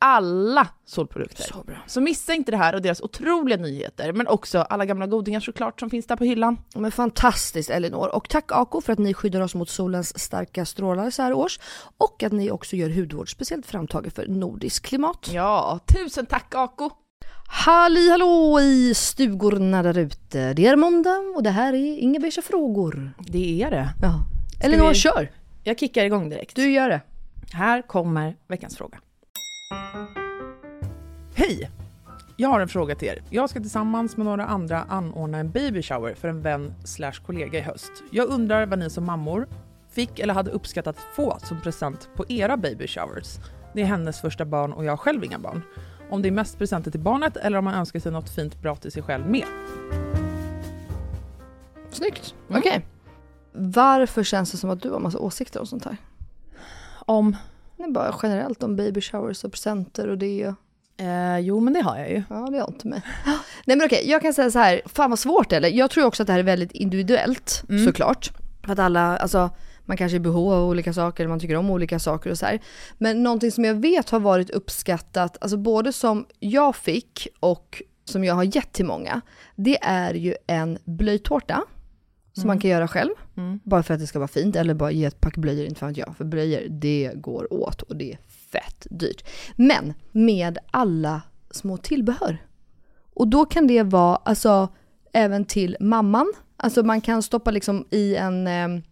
Alla solprodukter. Så bra. Så missa inte det här och deras otroliga nyheter, men också alla gamla godingar såklart som finns där på hyllan. Men fantastiskt Elinor. Och tack Ako för att ni skyddar oss mot solens starka strålar så här års. Och att ni också gör hudvård speciellt framtaget för nordisk klimat. Ja, tusen tack Aco! Halli hallå i stugorna där ute. Det är måndag och det här är Inga Beige frågor. Det är det. Ja. Elinor vi- kör! Jag kickar igång direkt. Du gör det. Här kommer veckans fråga. Hej! Jag har en fråga till er. Jag ska tillsammans med några andra anordna en baby shower för en vän slash kollega i höst. Jag undrar vad ni som mammor fick eller hade uppskattat att få som present på era baby showers. Det är hennes första barn och jag har själv inga barn. Om det är mest presenter till barnet eller om man önskar sig något fint bra till sig själv med. Snyggt. Mm. Okej. Varför känns det som att du har massa åsikter om sånt här? Om... Nej, bara generellt om baby showers och presenter och det. Eh, jo, men det har jag ju. Ja, det har inte mig. Nej men okej, jag kan säga så här, fan vad svårt eller? Jag tror också att det här är väldigt individuellt Mm. såklart. För att alla, alltså man kanske är i behov av olika saker, man tycker om olika saker och så här. Men någonting som jag vet har varit uppskattat, alltså både som jag fick och som jag har gett till många, det är ju en blöjtårta som man kan göra själv. Mm. Bara för att det ska vara fint, eller bara ge ett pack blöjor, inte fan vet jag. För blöjor, det går åt och det är fett dyrt. Men med alla små tillbehör. Och då kan det vara, alltså även till mamman. Alltså man kan stoppa liksom i en eh,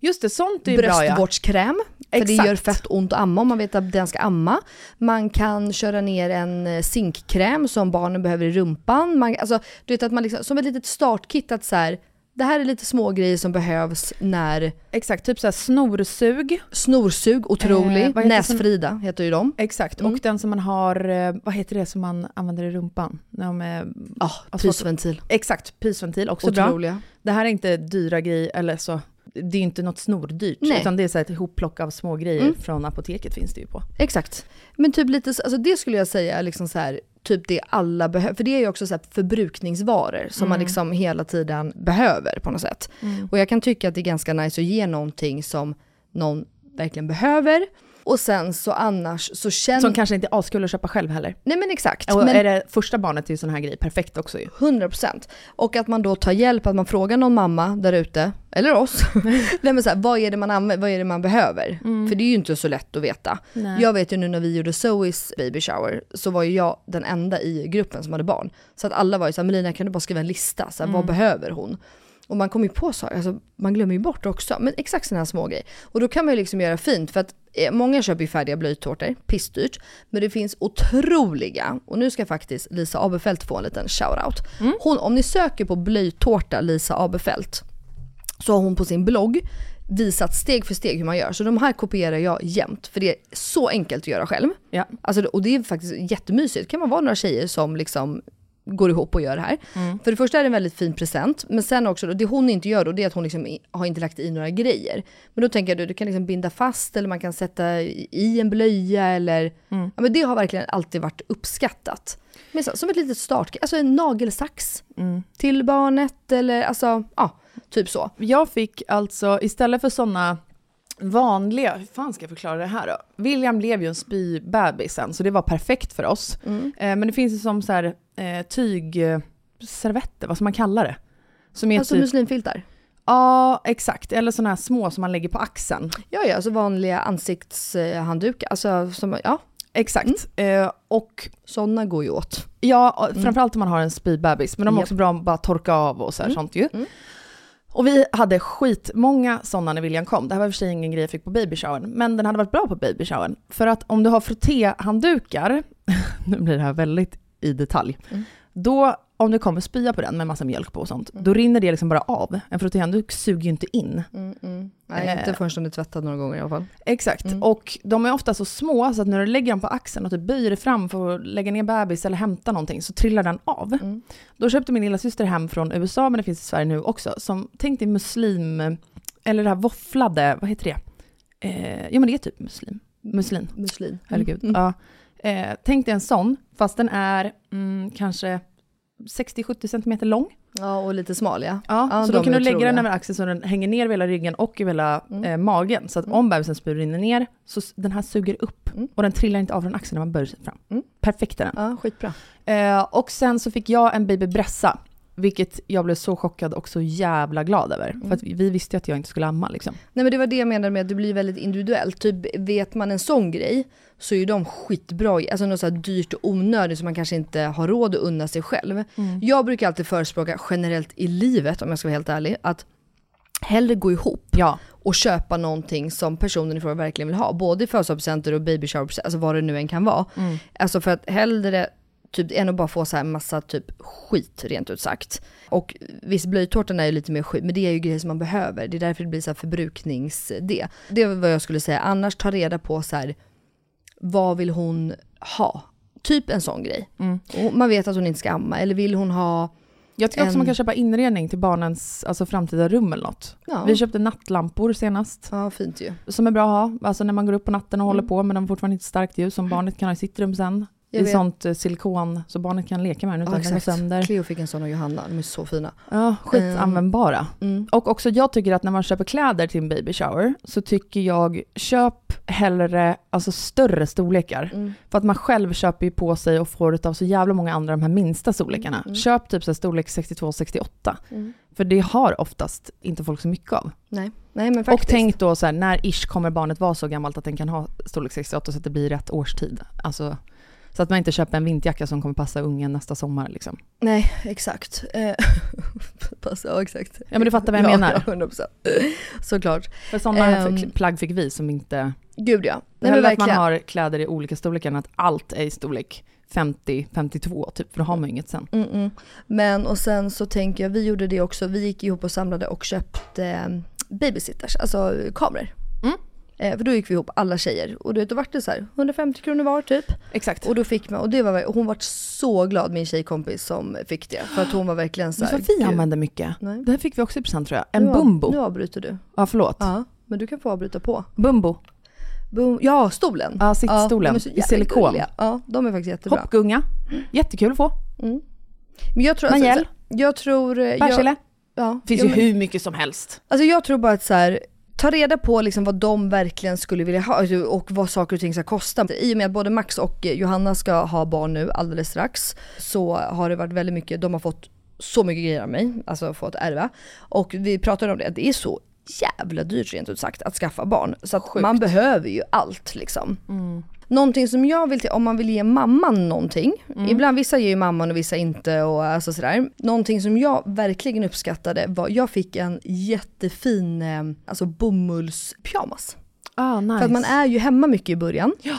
Just det, sånt är ju bra ja. bröstvårdskräm. För det Exakt. gör fett ont att amma om man vet att den ska amma. Man kan köra ner en eh, zinkkräm som barnen behöver i rumpan. Man, alltså, du vet att man liksom, som ett litet startkit att så här, Det här är lite små grejer som behövs när Exakt, typ såhär snorsug. snorsug, otrolig, Eh, näsfrida heter ju de. Exakt, Mm. och den som man har, eh, vad heter det som man använder i rumpan? När de är, Ja, Alltså, pysventil. exakt, pysventil, också bra. Otroliga. Det här är inte dyra grejer, eller så, det är inte något snordyrt, Nej. utan det är så ett hopplock av små grejer Mm. från apoteket finns det ju på. Exakt. Men typ lite, så- alltså det skulle jag säga liksom så här, typ det alla behöver. För det är ju också så förbrukningsvaror som man liksom hela tiden behöver på något sätt. Och jag kan tycka att det är ganska nice att ge någonting som någon verkligen behöver. Och sen så annars så känner... Som kanske inte är askul att köpa själv heller. Nej men exakt. Och men... är det första barnet är ju sån här grej perfekt också ju. 100%. Och att man då tar hjälp, att man frågar någon mamma där ute, eller oss, Nej, men så här, vad, är det man använder, vad är det man behöver? För det är ju inte så lätt att veta. Nej. Jag vet ju nu när vi gjorde Zoes baby shower, så var ju jag den enda i gruppen som hade barn. Så att alla var ju såhär, Melina kan du bara skriva en lista, så här, vad behöver hon? Och man kommer ju på saker, alltså, man glömmer ju bort också, men exakt sådana här små grejer. Och då kan man ju liksom göra fint, för att många köper ju färdiga blöjtårtor, pissdyrt, men det finns otroliga, och nu ska faktiskt Lisa Abefelt få en liten shoutout. Hon, om ni söker på blöjtårta Lisa Abefelt, så har hon på sin blogg visat steg för steg hur man gör. Så de här kopierar jag jämt, för det är så enkelt att göra själv. Ja. Alltså, och det är faktiskt jättemysigt. kan man vara några tjejer som liksom går ihop och gör det här. För det första är det en väldigt fin present, men sen också, det hon inte gör då, det är att hon liksom har inte lagt i några grejer. Men då tänker jag du, du kan liksom binda fast eller man kan sätta i en blöja eller, ja men det har verkligen alltid varit uppskattat. Men så, som ett litet start, alltså en nagelsax till barnet eller alltså, ja, typ så. Jag fick alltså, istället för såna vanliga, hur fan ska jag förklara det här då? William blev ju en spybebis sen, så det var perfekt för oss. Mm. Eh, men det finns ju som så här eh, tygservetter, vad ska man kalla det? Som är Alltså typ, muslimfiltar. ja exakt, eller såna här små som man lägger på axeln. Ja, ja, alltså vanliga ansiktshanddukar. Alltså, som, ja, Exakt. Mm. Eh, och sådana går ju åt. Ja, och framförallt om man har en spybebis, men de är Japp. också bra att bara torka av och så här, Mm. sånt ju. Och vi hade skitmånga sådana när William kom. Det här var i och för sig ingen grej jag fick på babyshowern, men den hade varit bra på babyshowern. För att om du har frottéhanddukar, nu blir det här väldigt i detalj, Mm då om det kommer spya på den med massa mjölk på och sånt, då rinner det liksom bara av. En frottéhandduk suger ju inte in. Nej, Eh. inte förrän de är tvättade några gånger i alla fall. Exakt, Mm. och de är ofta så små så att när du lägger dem på axeln och typ böjer dig fram för att lägga ner bebis eller hämta någonting så trillar den av. Mm. Då köpte min lilla syster hem från USA, men det finns i Sverige nu också, som tänk dig muslim, eller det här våfflade, vad heter det? Eh, ja men det är typ muslim. Muslin, Muslim. herregud. Mm. Ja. Eh, tänk dig en sån, fast den är mm, kanske 60-70 cm lång. Ja, och lite smal ja. Ja, Ja, så då kan du lägga den över axeln så den hänger ner över hela ryggen och över hela Mm. eh, magen. Så att om bebisen spyr rinner ner så den här suger upp Mm. och den trillar inte av från axeln när man böjer sig fram. Mm. Perfekt är den. Ja, skitbra. Eh, och sen så fick jag en baby Bressa, vilket jag blev så chockad och så jävla glad över. Mm. För att vi vi visste ju att jag inte skulle amma liksom. Nej men det var det jag menade med att det blir väldigt individuellt. Typ vet man en sån grej så är ju de skitbra, alltså något så här dyrt och onödigt som man kanske inte har råd att unna sig själv. Jag brukar alltid förespråka generellt i livet, om jag ska vara helt ärlig, att hellre gå ihop Ja, och köpa någonting som personen i fråga verkligen vill ha. Både i födelsedagspresenter och baby shower, alltså vad det nu än kan vara. Mm. Alltså för att hellre typ, än att bara få så här massa typ skit rent ut sagt. Och visst blöjtårtan är ju lite mer skit, men det är ju grejer som man behöver. Det är därför det blir så här förbrukningsde. Det var vad jag skulle säga. Annars ta reda på så här, vad vill hon ha? Typ en sån grej. Mm. Man vet att hon inte ska amma, eller vill hon ha jag tycker också En- man kan köpa inredning till barnens alltså, framtida rum eller något. Ja. Vi köpte nattlampor senast. Ja, fint ju. Som är bra att ha, alltså när man går upp på natten och håller Mm. på men de har fortfarande inte starkt ljus som barnet kan ha i sitt rum sen. Jag I vet. sånt eh, silikon så barnet kan leka med den utan Ja, den sönder. Cleo fick en sån av Johanna, de är så fina. Ja, skitanvändbara. Mm. Och också jag tycker att när man köper kläder till en baby shower så tycker jag köp hellre alltså större storlekar. Mm. För att man själv köper ju på sig och får utav så jävla många andra de här minsta storlekarna. Mm. Köp typ så storlek 62-68. Mm. För det har oftast inte folk så mycket av. Nej. Nej men faktiskt. Och tänk då så här, när ish kommer barnet vara så gammalt att den kan ha storlek 68 så att det blir rätt årstid. Alltså Så att man inte köper en vinterjacka som kommer passa ungen nästa sommar liksom. Nej, exakt. Eh, Pass, ja, exakt. Ja men du fattar vad jag ja, menar. Ja, 100%. Såklart. För sådana Ehm. plagg fick vi som inte... Gud ja. Det Nej, är men att man har kläder i olika storlekar, än att allt är i storlek 50-52 typ, för då har man ju inget sen. Mm -mm. Men och sen så tänker jag, vi gjorde det också, vi gick ihop och samlade och köpte eh, babysitters, alltså kameror. Mm. Eh, för då gick vi ihop alla tjejer och du vet, då vart det så här 150 kronor var typ. Exakt. Och då fick man, och det var, hon var så glad min tjejkompis som fick det. För att hon var verkligen så här. vad vi "Gud." använder mycket? Nej. Det här fick vi också i present tror jag. En Nu bumbo. Nu avbryter du. Ja förlåt. Ja, men du kan få avbryta på. Bumbo. Boom. Ja, stolen. Ja, sittstolen så i silikon. gulliga. Ja, de är faktiskt jättebra. Hoppgunga. Jättekul att få. Men jag tror, Nagell. alltså, jag tror... eh, Bärsele. Ja, Finns ja, ju men- hur mycket som helst. Alltså jag tror bara att så här, ta reda på liksom vad de verkligen skulle vilja ha alltså, och vad saker och ting ska kosta. I och med att både Max och Johanna ska ha barn nu alldeles strax så har det varit väldigt mycket, de har fått så mycket grejer av mig, alltså fått ärva. Och vi pratade om det, det är så jävla dyrt rent ut sagt att skaffa barn. Så att man behöver ju allt liksom. Någonting som jag vill om man vill ge mamman någonting, ibland vissa ger ju mamman och vissa inte och alltså sådär. Någonting som jag verkligen uppskattade var, jag fick en jättefin eh, alltså bomullspyjamas. Ah, nice. För att man är ju hemma mycket i början. Ja.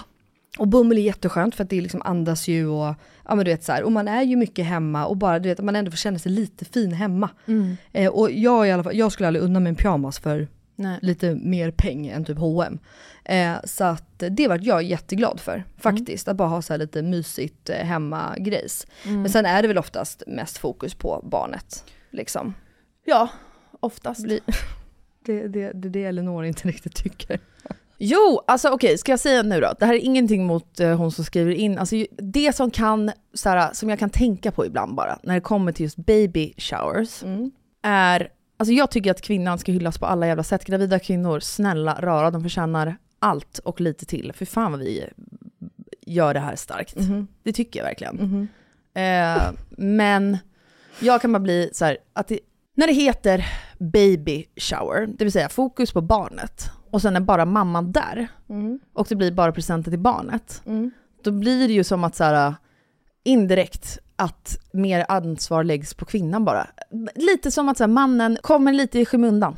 Och bomull är jätteskönt för att det liksom andas ju och ja men du vet så här. Och man är ju mycket hemma och bara du vet att man ändå får känna sig lite fin hemma. Mm. Eh, och jag i alla fall, jag skulle aldrig unna mig en pyjamas för Nej. lite mer pengar än typ H&M. Eh, så att det var jag jätteglad för faktiskt. Att bara ha så här lite mysigt eh, hemma grejs. Men sen är det väl oftast mest fokus på barnet. Liksom. Ja, oftast. Bli- Det, det, det är det Elinor inte riktigt tycker. Jo, alltså okej, ska jag säga nu då? Det här är ingenting mot eh, hon som skriver in. Alltså, det som, kan, så här, som jag kan tänka på ibland bara, när det kommer till just baby showers, är... Alltså jag tycker att kvinnan ska hyllas på alla jävla sätt. Gravida kvinnor, snälla rara, de förtjänar allt och lite till. För fan vad vi gör det här starkt. Det tycker jag verkligen. Eh, men jag kan bara bli så här, att det, när det heter baby shower, det vill säga fokus på barnet, och sen är bara mamman där, och det blir bara presenter till barnet, då blir det ju som att så här, indirekt att mer ansvar läggs på kvinnan bara. Lite som att så här, mannen kommer lite i skymundan.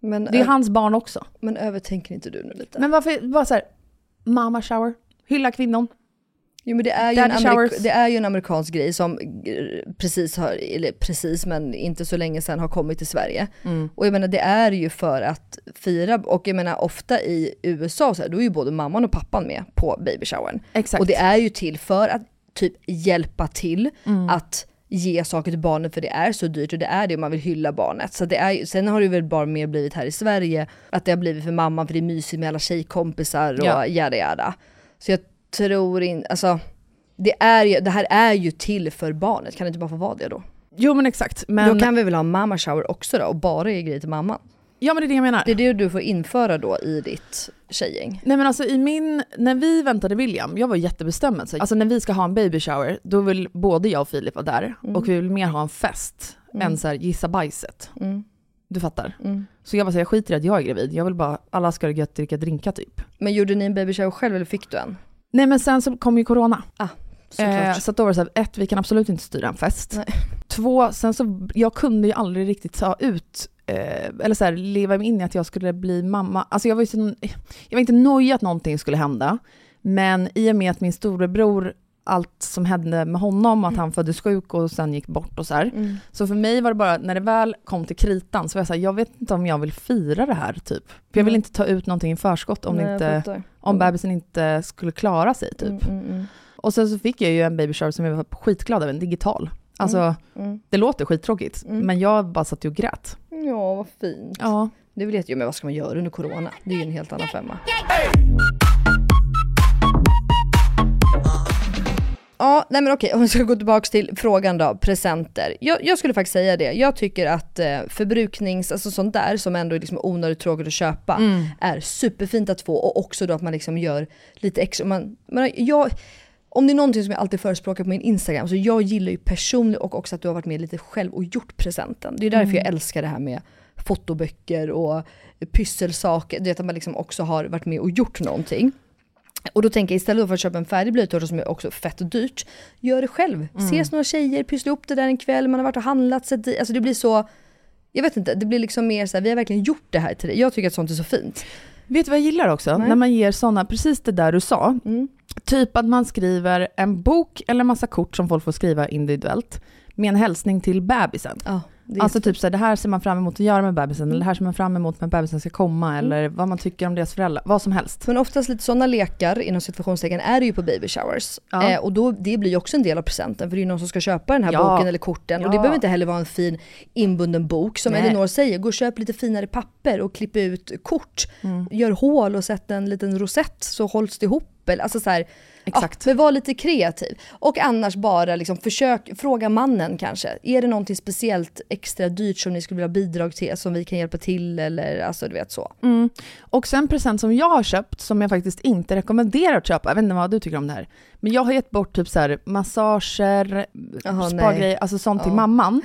Men, Det är hans barn också. men övertänker inte du nu lite? Men varför, bara så här, mamma shower, hylla kvinnan. Jo men det är, ju en amerik- det är ju en amerikansk grej som precis har, eller precis men inte så länge sedan har kommit till Sverige. Mm. Och jag menar det är ju för att fira, och jag menar ofta i USA så här, då är ju både mamman och pappan med på babyshowern. Exakt. Och det är ju till för att typ hjälpa till Mm. att ge saker till barnet för det är så dyrt och det är det om man vill hylla barnet. Så det är, sen har det väl bara mer blivit här i Sverige att det har blivit för mamman för det är mysigt med alla tjejkompisar och Ja. jada jada. Så jag tror inte, alltså det, är det här är ju till för barnet, kan det inte bara få vara det då? Jo men exakt. Men, Då kan vi väl ha mamma shower också då och bara ge grejer till mamman. Ja men det är det jag menar. Det är det du får införa då i ditt tjejgäng. Nej men alltså i min, när vi väntade William, jag var jättebestämd. Så, alltså när vi ska ha en baby shower, då vill både jag och Filip vara där. Och vi vill mer ha en fest än så här, gissa bajset. Mm. Du fattar? Så jag så här, jag skiter i att jag är gravid, jag vill bara, alla ska ha gött dricka drinkar typ. Men gjorde ni en baby shower själv eller fick du en? Nej men sen så kom ju corona. Såklart. Eh, så då var det så här, ett, vi kan absolut inte styra en fest. Nej. Två, sen så, jag kunde ju aldrig riktigt ta ut, eller så här, leva mig in i att jag skulle bli mamma. Alltså jag var ju så, jag var inte nöjd att någonting skulle hända, men i och med att min storebror, allt som hände med honom, att han föddes sjuk och sen gick bort och så här. Så för mig var det bara, när det väl kom till kritan, så var jag såhär, jag vet inte om jag vill fira det här typ. För jag vill Nej. inte ta ut någonting i förskott om, Nej, inte, om bebisen inte skulle klara sig typ. Mm, mm, mm. Och sen så fick jag ju en baby shower som jag var skitglad över, en digital. Alltså, Mm. det låter skittråkigt, men jag bara satt och grät. Ja, vad fint. Ja. Det vill jag inte, men vad ska man göra under corona? Det är ju en helt annan femma. Ja, nej men okej, om vi ska gå tillbaka till frågan då, presenter. Jag, jag skulle faktiskt säga det, jag tycker att eh, förbruknings, alltså sånt där som ändå är liksom onödigt tråkigt att köpa, är superfint att få och också då att man liksom gör lite extra. Man, man, jag, om det är någonting som jag alltid förespråkar på min Instagram, så jag gillar ju personligt och också att du har varit med lite själv och gjort presenten. Det är därför jag älskar det här med fotoböcker och pysselsaker, det är att man liksom också har varit med och gjort någonting. Och då tänker jag istället för att köpa en färdig blöjtårta som är också fett dyrt, gör det själv. Ses några tjejer, pyssla ihop det där en kväll, man har varit och handlat, sett i, alltså det blir så, jag vet inte, det blir liksom mer så här, vi har verkligen gjort det här till dig. Jag tycker att sånt är så fint. Vet du vad jag gillar också? Nej. När man ger sådana, precis det där du sa. Mm. Typ att man skriver en bok eller massa kort som folk får skriva individuellt med en hälsning till bebisen. Ja, Alltså typ såhär, det här ser man fram emot att göra med bebisen, Mm. eller det här ser man fram emot när bebisen ska komma, eller vad man tycker om deras föräldrar, vad som helst. Men oftast lite sådana lekar inom situationstecken är det ju på baby showers. Ja. Eh, och då, det blir ju också en del av presenten för det är ju någon som ska köpa den här Ja. boken eller korten. Och det Ja. behöver inte heller vara en fin inbunden bok. Som Nej. Elinor säger, gå och köp lite finare papper och klipp ut kort. Mm. Gör hål och sätt en liten rosett så hålls det ihop. Alltså så här, Exakt. Ja, men var lite kreativ. Och annars bara liksom försök, fråga mannen kanske. Är det någonting speciellt extra dyrt som ni skulle vilja ha bidrag till som vi kan hjälpa till eller alltså du vet så. Mm. Och sen present som jag har köpt, som jag faktiskt inte rekommenderar att köpa, jag vet inte vad du tycker om det här, men jag har gett bort typ så här massager, spa-grejer, alltså sånt till Ja. mamman.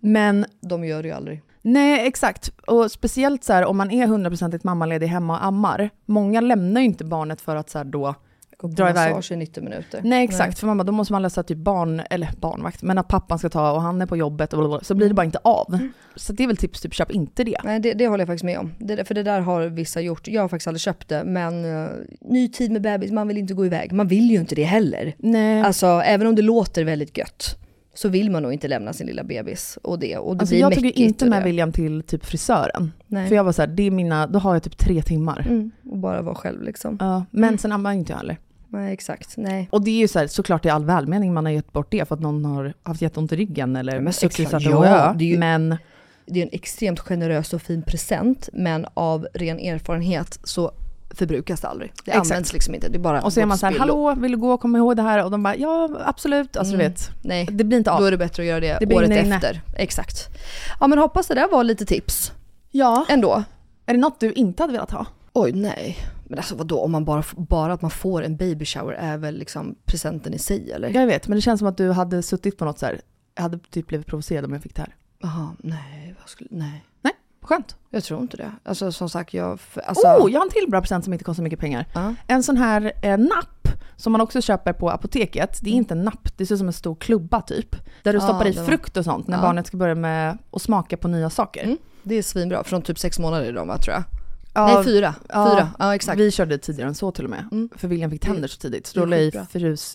Men De gör det ju aldrig. nej, exakt. Och speciellt så här om man är 100% mammaledig hemma och ammar, många lämnar ju inte barnet för att så här då På Dra iväg. massage i 90 minuter. Nej exakt, för mamma då måste man lösa typ barn, eller barnvakt, men att pappan ska ta och han är på jobbet och blablabla, så blir det bara inte av. Mm. Så det är väl tips, typ köp inte det. Nej det, det håller jag faktiskt med om. Det, för det där har vissa gjort. Jag har faktiskt aldrig köpt det men uh, ny tid med bebis, man vill inte gå iväg. Man vill ju inte det heller. Nej. Alltså även om det låter väldigt gött så vill man nog inte lämna sin lilla bebis och det. Och det Alltså blir jag tog ju inte och med. William till typ frisören. Nej. För jag var så här, det är mina, då har jag typ tre timmar. Mm, och bara vara själv liksom. Ja, men sen ammar inte jag heller. Nej exakt, nej. Och det är ju så här, såklart i all välmening man har gett bort det för att någon har haft jätteont i ryggen eller men såklart, ja, det är ju- Men Det är en extremt generös och fin present men av ren erfarenhet så förbrukas det aldrig. Det Exakt. används liksom inte, det är bara och så är man så här, hallå, vill du gå och komma ihåg det här? Och de bara, ja absolut. Alltså du Mm. vet, Nej, det blir inte av. då är det bättre att göra det, Det året inne. efter. Exakt. Ja men hoppas det där var lite tips Ja. ändå. Är det något du inte hade velat ha? Oj nej. Men alltså vadå, om man bara, bara att man får en baby shower är väl liksom presenten i sig eller? Jag vet, men det känns som att du hade suttit på något så här. jag hade typ blivit provocerad om jag fick det här. Jaha, nej, vad skulle, nej. Skönt. Jag tror inte det. Alltså som sagt jag, alltså. oh, jag har en till bra present som inte kostar mycket pengar. Ja. En sån här eh, napp som man också köper på apoteket. Det är inte en napp, det ser ut som en stor klubba typ. Där du stoppar i frukt och sånt när Ja. barnet ska börja med att smaka på nya saker. Mm. Det är svinbra, från typ sex månader idag va tror jag. Ja, Nej fyra, ja, fyra, ja exakt. Vi körde tidigare än så till och med. Mm. För William fick tänder så tidigt. Så då la jag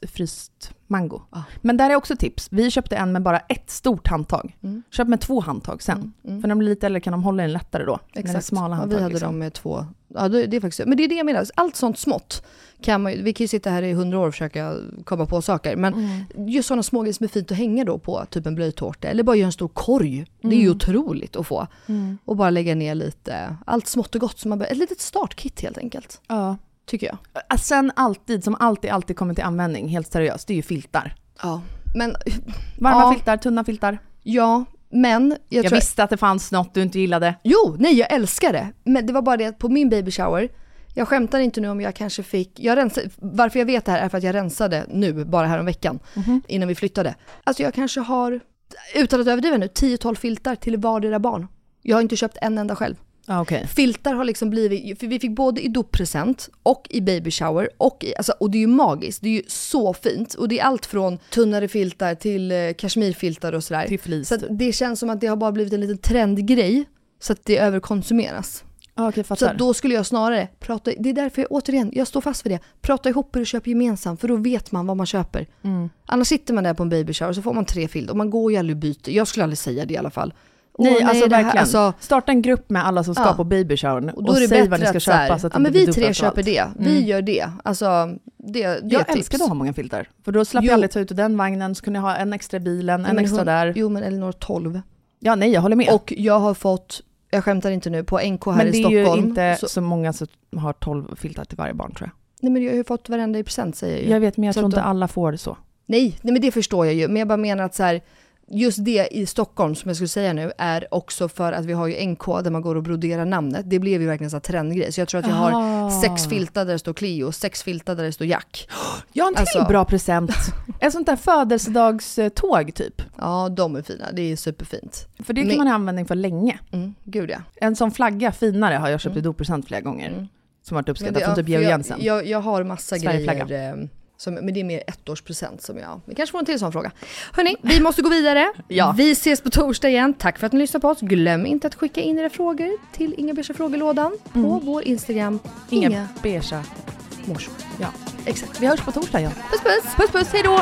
i fryst mango. Ja. Men där är också tips. Vi köpte en med bara ett stort handtag. Mm. Köp med två handtag sen. Mm, mm. För när de blir lite äldre kan de hålla in lättare då. När Exakt. smala ja, handtag. vi hade liksom. dem med två. Ja det, det är faktiskt, men det är det jag menar, allt sånt smått kan man vi kan ju sitta här i hundra år och försöka komma på saker. Men Mm. just sådana små grejer som är fint att hänga då på, typ en blöjtårta. Eller bara göra en stor korg. Det är ju Mm. otroligt att få. Mm. Och bara lägga ner lite, allt smått och gott. Som man, ett litet startkit helt enkelt. Ja. Tycker jag. Sen alltid, som alltid, alltid kommer till användning, helt seriöst, det är ju filtar. Ja. Men, Varma Ja. filtar, tunna filtar. ja, men jag, Jag, visste att det fanns något du inte gillade. Jo, nej jag älskar det. Men det var bara det att på min baby shower, jag skämtar inte nu om jag kanske fick, jag rensade, varför jag vet det här är för att jag rensade nu, bara här om veckan, innan vi flyttade. Alltså jag kanske har, utan att överdriva nu, 10-12 filtar till vardera barn. Jag har inte köpt en enda själv. Ja, okej. Filtar har liksom blivit, för vi fick både i doppresent och i baby shower och i, alltså, och det är ju magiskt, det är ju så fint. Och det är allt från tunnare filtar till eh, kashmirfiltar och sådär. Till flis. Så att det känns som att det har bara blivit en liten trendgrej, så att det överkonsumeras. Ja, okej, Så då skulle jag snarare prata, det är därför jag återigen, jag står fast vid det. Prata ihop er och köp gemensamt för då vet man vad man köper. Mm. Annars sitter man där på en baby shower så får man tre filter och man går ju aldrig och byter. Jag skulle aldrig säga det i alla fall. Åh, Nej, alltså det här- verkligen. alltså, Starta en grupp med alla som ska Ja. på babyshowern och det säg vad ni ska så här, köpa så att ja men vi tre och köper det, vi Mm. gör det. Alltså det, det Jag tips. älskade att ha många filtar. För då slapp Jo. jag aldrig ta ut den vagnen, så kunde jag ha en extra i bilen, Jo, en men extra hon- där. Jo men Elinor 12. Ja, nej, jag håller med. Och jag har fått, jag skämtar inte nu, på NK här men i det är Stockholm. ju inte så, så, många som har 12 filtar till varje barn tror jag. nej men jag har ju fått varenda i present säger jag ju. Jag vet, men jag Så tror inte alla får det så. Nej, nej men det förstår jag ju. Men jag bara menar att så här, just det i Stockholm som jag skulle säga nu är också för att vi har ju NK där man går och broderar namnet. Det blev ju verkligen så här trendgrej. Så jag tror att jag har Ah. sex filtar där det står Cleo, sex filtar där det står Jack. Jag har en till Alltså- bra present. Ett sånt där födelsedagståg typ. Ja, de är fina. Det är superfint. För det kan Men- man ha användning för länge. Mm, gud ja. En sån flagga, finare, har jag köpt i doppresent flera gånger. Mm. som varit det- från typ Georg jag, Jensen. jag, jag har massa grejer. Som, men det är mer ettårspresent som jag... Vi kanske får en till sån fråga. Hörni, vi måste gå vidare. Ja. Vi ses på torsdag igen. Tack för att ni lyssnar på oss. Glöm inte att skicka in era frågor till Inga Beiga frågelådan på Mm. vår Instagram. Inga, Inga beigea. morsor. Ja, exakt. Vi hörs på torsdag igen. Puss puss! Puss puss, hejdå!